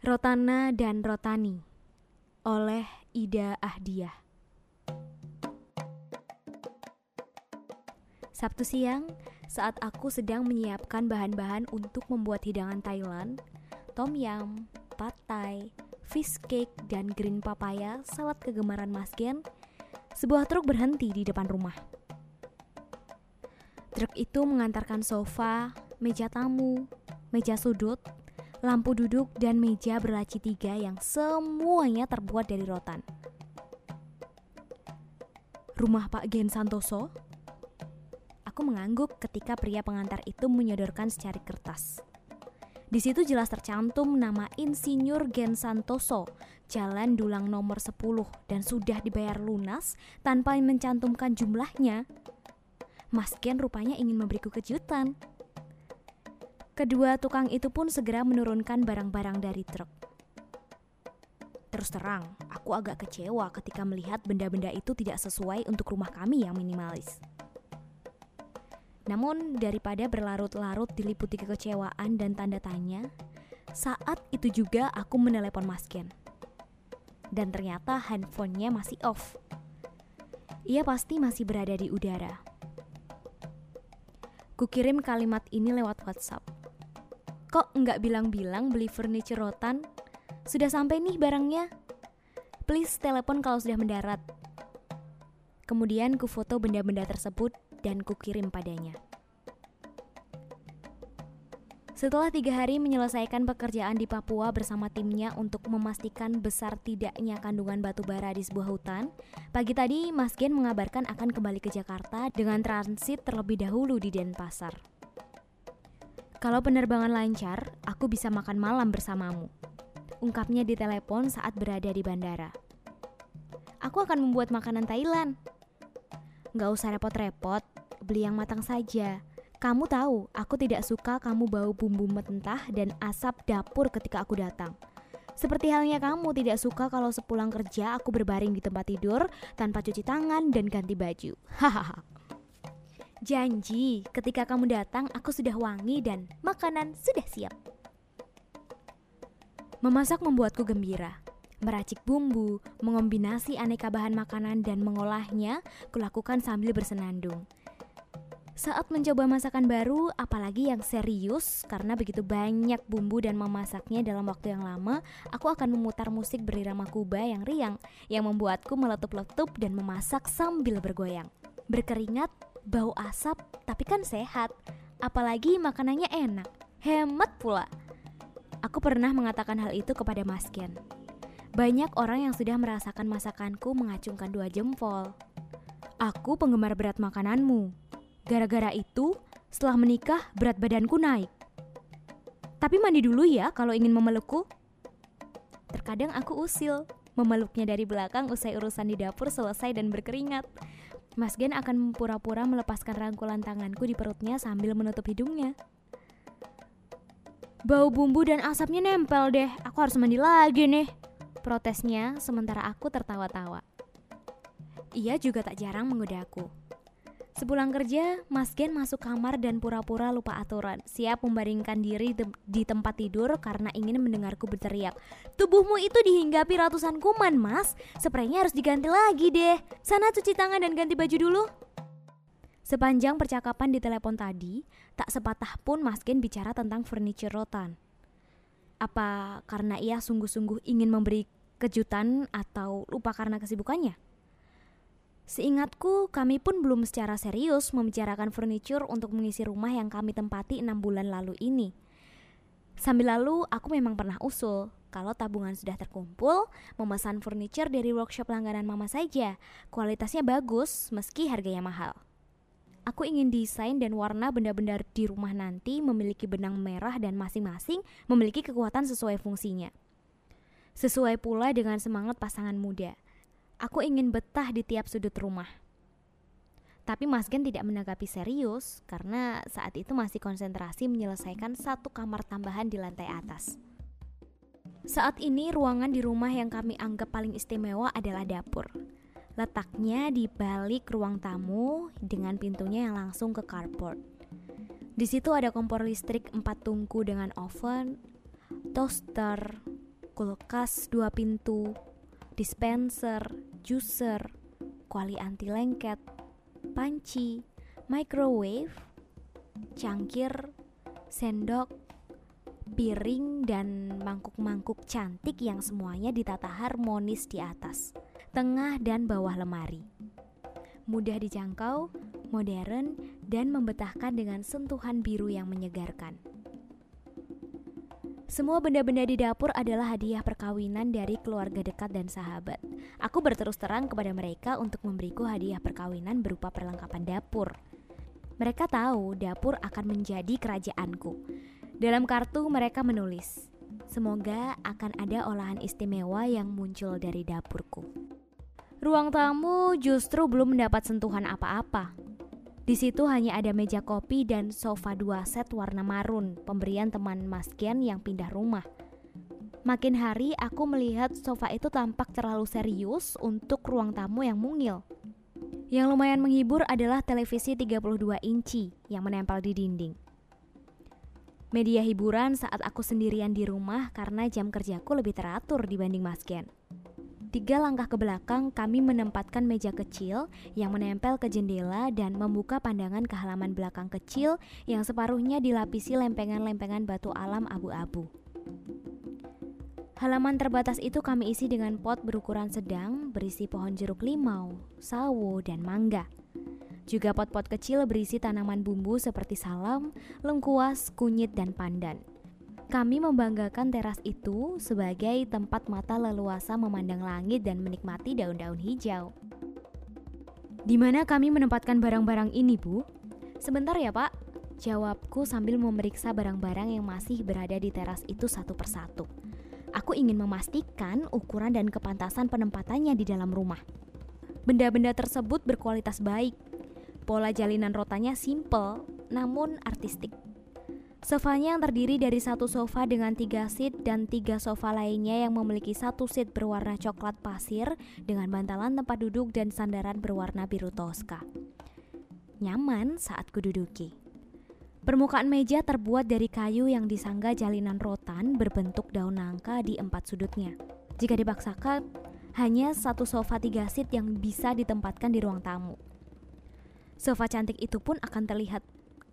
Rotana dan Rotani oleh Ida Ahdiah. Sabtu siang, saat aku sedang menyiapkan bahan-bahan untuk membuat hidangan Thailand, tom yum, pad thai, fish cake, dan green papaya, salad kegemaran Mas Gen, sebuah truk berhenti di depan rumah. Truk itu mengantarkan sofa, meja tamu, meja sudut, lampu duduk, dan meja berlaci tiga yang semuanya terbuat dari rotan. Rumah Pak Gen Santoso? Aku mengangguk ketika pria pengantar itu menyodorkan secari kertas. Di situ jelas tercantum nama Insinyur Gen Santoso, Jalan Dulang nomor 10 dan sudah dibayar lunas tanpa mencantumkan jumlahnya. Mas Gen rupanya ingin memberiku kejutan. Kedua tukang itu pun segera menurunkan barang-barang dari truk. Terus terang, aku agak kecewa ketika melihat benda-benda itu tidak sesuai untuk rumah kami yang minimalis. Namun daripada berlarut-larut diliputi kekecewaan dan tanda tanya, saat itu juga aku menelepon Mas Ken. Dan ternyata handphonenya masih off. Ia pasti masih berada di udara. Kukirim kalimat ini lewat WhatsApp. Kok nggak bilang-bilang beli furniture rotan? Sudah sampai nih barangnya. Please telepon kalau sudah mendarat. Kemudian ku foto benda-benda tersebut dan kukirim padanya. Setelah tiga hari menyelesaikan pekerjaan di Papua bersama timnya untuk memastikan besar tidaknya kandungan batu bara di sebuah hutan, pagi tadi Mas Gen mengabarkan akan kembali ke Jakarta dengan transit terlebih dahulu di Denpasar. Kalau penerbangan lancar, aku bisa makan malam bersamamu. Ungkapnya di telepon saat berada di bandara. Aku akan membuat makanan Thailand. Gak usah repot-repot, beli yang matang saja. Kamu tahu, aku tidak suka kamu bau bumbu mentah dan asap dapur ketika aku datang. Seperti halnya kamu tidak suka kalau sepulang kerja aku berbaring di tempat tidur tanpa cuci tangan dan ganti baju. Hahaha. Janji, ketika kamu datang aku sudah wangi dan makanan sudah siap. Memasak membuatku gembira. Meracik bumbu, mengombinasi aneka bahan makanan dan mengolahnya, kulakukan sambil bersenandung. Saat mencoba masakan baru, apalagi yang serius, karena begitu banyak bumbu dan memasaknya dalam waktu yang lama, aku akan memutar musik berirama kuba yang riang, yang membuatku meletup-letup dan memasak sambil bergoyang. Berkeringat, bau asap, tapi kan sehat. Apalagi makanannya enak, hemat pula. Aku pernah mengatakan hal itu kepada Mas Ken. Banyak orang yang sudah merasakan masakanku mengacungkan dua jempol. Aku penggemar berat makananmu, Gara-gara itu, setelah menikah berat badanku naik. Tapi mandi dulu ya kalau ingin memelukku. Terkadang aku usil, memeluknya dari belakang usai urusan di dapur selesai dan berkeringat. Mas Gen akan pura-pura melepaskan rangkulan tanganku di perutnya sambil menutup hidungnya. Bau bumbu dan asapnya nempel deh, aku harus mandi lagi nih. Protesnya sementara aku tertawa-tawa. Ia juga tak jarang menggodaku. Sepulang kerja, Mas Gen masuk kamar dan pura-pura lupa aturan, siap membaringkan diri di tempat tidur karena ingin mendengarku berteriak. Tubuhmu itu dihinggapi ratusan kuman, Mas. Spraynya harus diganti lagi deh. Sana cuci tangan dan ganti baju dulu. Sepanjang percakapan di telepon tadi, tak sepatah pun Mas Gen bicara tentang furniture rotan. Apa karena ia sungguh-sungguh ingin memberi kejutan atau lupa karena kesibukannya? Seingatku, kami pun belum secara serius membicarakan furniture untuk mengisi rumah yang kami tempati enam bulan lalu ini. Sambil lalu, aku memang pernah usul, kalau tabungan sudah terkumpul, memesan furniture dari workshop langganan mama saja. Kualitasnya bagus, meski harganya mahal. Aku ingin desain dan warna benda-benda di rumah nanti memiliki benang merah dan masing-masing memiliki kekuatan sesuai fungsinya. Sesuai pula dengan semangat pasangan muda – Aku ingin betah di tiap sudut rumah. Tapi Mas Gen tidak menanggapi serius karena saat itu masih konsentrasi menyelesaikan satu kamar tambahan di lantai atas. Saat ini ruangan di rumah yang kami anggap paling istimewa adalah dapur. Letaknya di balik ruang tamu dengan pintunya yang langsung ke carport. Di situ ada kompor listrik empat tungku dengan oven, toaster, kulkas dua pintu, dispenser, juicer, kuali anti lengket, panci, microwave, cangkir, sendok, piring dan mangkuk-mangkuk cantik yang semuanya ditata harmonis di atas, tengah dan bawah lemari. Mudah dijangkau, modern, dan membetahkan dengan sentuhan biru yang menyegarkan. Semua benda-benda di dapur adalah hadiah perkawinan dari keluarga dekat dan sahabat. Aku berterus terang kepada mereka untuk memberiku hadiah perkawinan berupa perlengkapan dapur. Mereka tahu dapur akan menjadi kerajaanku. Dalam kartu mereka menulis, "Semoga akan ada olahan istimewa yang muncul dari dapurku." Ruang tamu justru belum mendapat sentuhan apa-apa. Di situ hanya ada meja kopi dan sofa dua set warna marun, pemberian teman Mas Gen yang pindah rumah. Makin hari aku melihat sofa itu tampak terlalu serius untuk ruang tamu yang mungil. Yang lumayan menghibur adalah televisi 32 inci yang menempel di dinding. Media hiburan saat aku sendirian di rumah karena jam kerjaku lebih teratur dibanding Mas Gen. Tiga langkah ke belakang, kami menempatkan meja kecil yang menempel ke jendela dan membuka pandangan ke halaman belakang kecil yang separuhnya dilapisi lempengan-lempengan batu alam abu-abu. Halaman terbatas itu kami isi dengan pot berukuran sedang berisi pohon jeruk limau, sawo, dan mangga. Juga pot-pot kecil berisi tanaman bumbu seperti salam, lengkuas, kunyit, dan pandan. Kami membanggakan teras itu sebagai tempat mata leluasa memandang langit dan menikmati daun-daun hijau. Di mana kami menempatkan barang-barang ini, Bu? Sebentar ya, Pak. Jawabku sambil memeriksa barang-barang yang masih berada di teras itu satu persatu. Aku ingin memastikan ukuran dan kepantasan penempatannya di dalam rumah. Benda-benda tersebut berkualitas baik. Pola jalinan rotanya simple, namun artistik. Sofanya yang terdiri dari satu sofa dengan tiga seat dan tiga sofa lainnya yang memiliki satu seat berwarna coklat pasir dengan bantalan tempat duduk dan sandaran berwarna biru toska. Nyaman saat kududuki. Permukaan meja terbuat dari kayu yang disangga jalinan rotan berbentuk daun nangka di empat sudutnya. Jika dipaksakan, hanya satu sofa tiga seat yang bisa ditempatkan di ruang tamu. Sofa cantik itu pun akan terlihat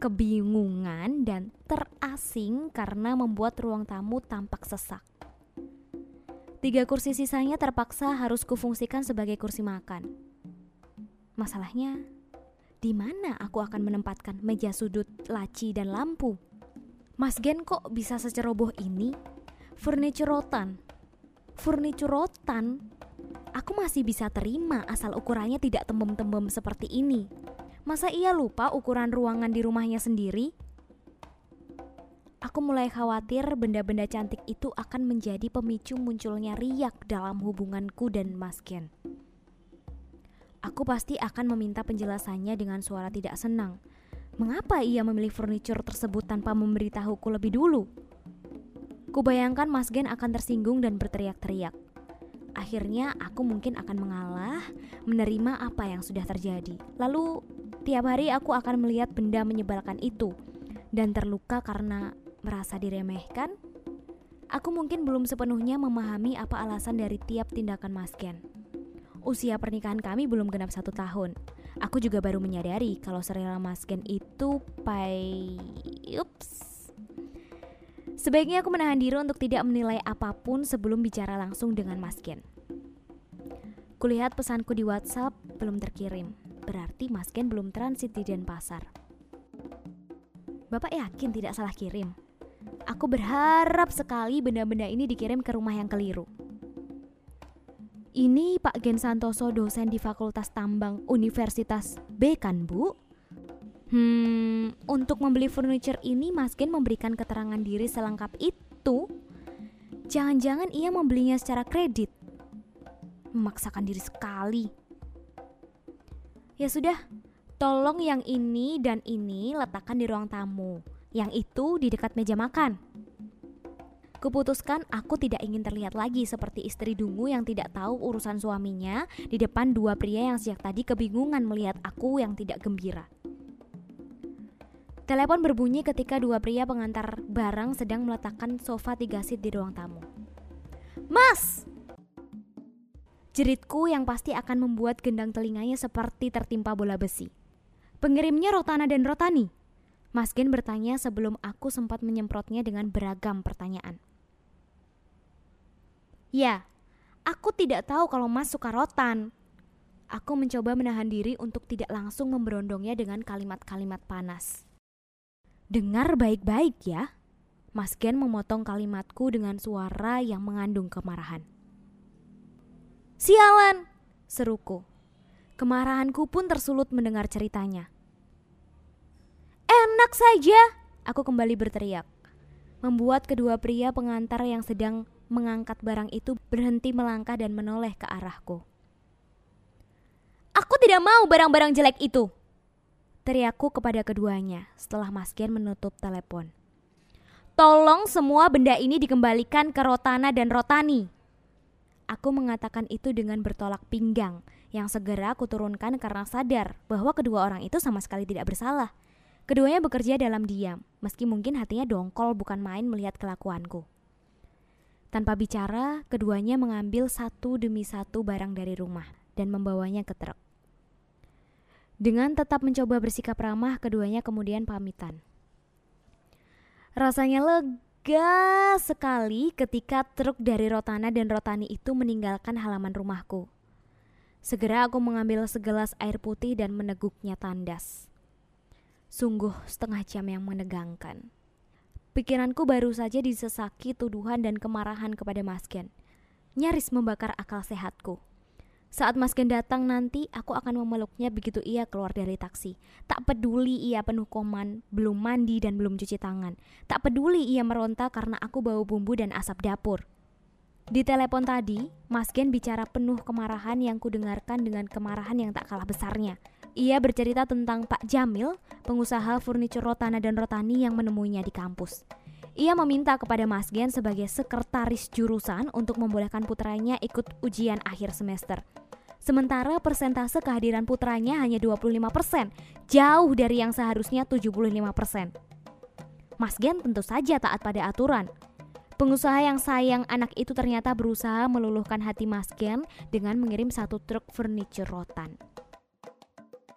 kebingungan dan terasing karena membuat ruang tamu tampak sesak. Tiga kursi sisanya terpaksa harus kufungsikan sebagai kursi makan. Masalahnya, di mana aku akan menempatkan meja sudut, laci, dan lampu? Mas Gen kok bisa seceroboh ini? Furniture rotan. Furniture rotan? Aku masih bisa terima asal ukurannya tidak tembem-tembem seperti ini. Masa ia lupa ukuran ruangan di rumahnya sendiri? Aku mulai khawatir benda-benda cantik itu akan menjadi pemicu munculnya riak dalam hubunganku dan Mas Ken. Aku pasti akan meminta penjelasannya dengan suara tidak senang. Mengapa ia memilih furniture tersebut tanpa memberitahuku lebih dulu? Kubayangkan Mas Gen akan tersinggung dan berteriak-teriak. Akhirnya aku mungkin akan mengalah, menerima apa yang sudah terjadi. Lalu Tiap hari aku akan melihat benda menyebalkan itu dan terluka karena merasa diremehkan. Aku mungkin belum sepenuhnya memahami apa alasan dari tiap tindakan Mas Ken. Usia pernikahan kami belum genap satu tahun. Aku juga baru menyadari kalau serela Mas Ken itu pai... Ups. Sebaiknya aku menahan diri untuk tidak menilai apa pun sebelum bicara langsung dengan Mas Ken. Kulihat pesanku di WhatsApp belum terkirim. Berarti Mas Ken belum transit di Denpasar. Bapak yakin tidak salah kirim? Aku berharap sekali benda-benda ini dikirim ke rumah yang keliru. Ini Pak Gen Santoso dosen di Fakultas Tambang Universitas B kan Bu? Hmm, untuk membeli furniture ini Mas Gen memberikan keterangan diri selengkap itu? Jangan-jangan ia membelinya secara kredit? Memaksakan diri sekali. Ya sudah, tolong yang ini dan ini letakkan di ruang tamu. Yang itu di dekat meja makan. Kuputuskan aku tidak ingin terlihat lagi seperti istri dungu yang tidak tahu urusan suaminya di depan dua pria yang sejak tadi kebingungan melihat aku yang tidak gembira. Telepon berbunyi ketika dua pria pengantar barang sedang meletakkan sofa tiga seat di ruang tamu. Mas! Jeritku yang pasti akan membuat gendang telinganya seperti tertimpa bola besi. Pengirimnya Rotana dan Rotani. Mas Gen bertanya sebelum aku sempat menyemprotnya dengan beragam pertanyaan. Ya, aku tidak tahu kalau Mas suka rotan. Aku mencoba menahan diri untuk tidak langsung memberondongnya dengan kalimat-kalimat panas. Dengar baik-baik ya. Mas Gen memotong kalimatku dengan suara yang mengandung kemarahan. Sialan, seruku. Kemarahanku pun tersulut mendengar ceritanya. Enak saja, aku kembali berteriak. Membuat kedua pria pengantar yang sedang mengangkat barang itu berhenti melangkah dan menoleh ke arahku. Aku tidak mau barang-barang jelek itu. Teriakku kepada keduanya setelah Mas Gen menutup telepon. Tolong semua benda ini dikembalikan ke Rotana dan Rotani. Aku mengatakan itu dengan bertolak pinggang yang segera aku turunkan karena sadar bahwa kedua orang itu sama sekali tidak bersalah. Keduanya bekerja dalam diam, meski mungkin hatinya dongkol bukan main melihat kelakuanku. Tanpa bicara, keduanya mengambil satu demi satu barang dari rumah dan membawanya ke truk. Dengan tetap mencoba bersikap ramah, keduanya kemudian pamitan. Rasanya lega sekali ketika truk dari Rotana dan Rotani itu meninggalkan halaman rumahku. Segera aku mengambil segelas air putih dan meneguknya tandas. Sungguh setengah jam yang menegangkan. Pikiranku baru saja disesaki tuduhan dan kemarahan kepada Mas Gen. Nyaris membakar akal sehatku. Saat Mas Gen datang nanti, aku akan memeluknya begitu ia keluar dari taksi. Tak peduli ia penuh koman, belum mandi dan belum cuci tangan. Tak peduli ia meronta karena aku bau bumbu dan asap dapur. Di telepon tadi, Mas Gen bicara penuh kemarahan yang kudengarkan dengan kemarahan yang tak kalah besarnya. Ia bercerita tentang Pak Jamil, pengusaha furnitur Rotana dan Rotani yang menemuinya di kampus. Ia meminta kepada Mas Gen sebagai sekretaris jurusan untuk membolehkan putranya ikut ujian akhir semester. Sementara persentase kehadiran putranya hanya 25%, jauh dari yang seharusnya 75%. Mas Gen tentu saja taat pada aturan. Pengusaha yang sayang anak itu ternyata berusaha meluluhkan hati Mas Gen dengan mengirim satu truk furniture rotan.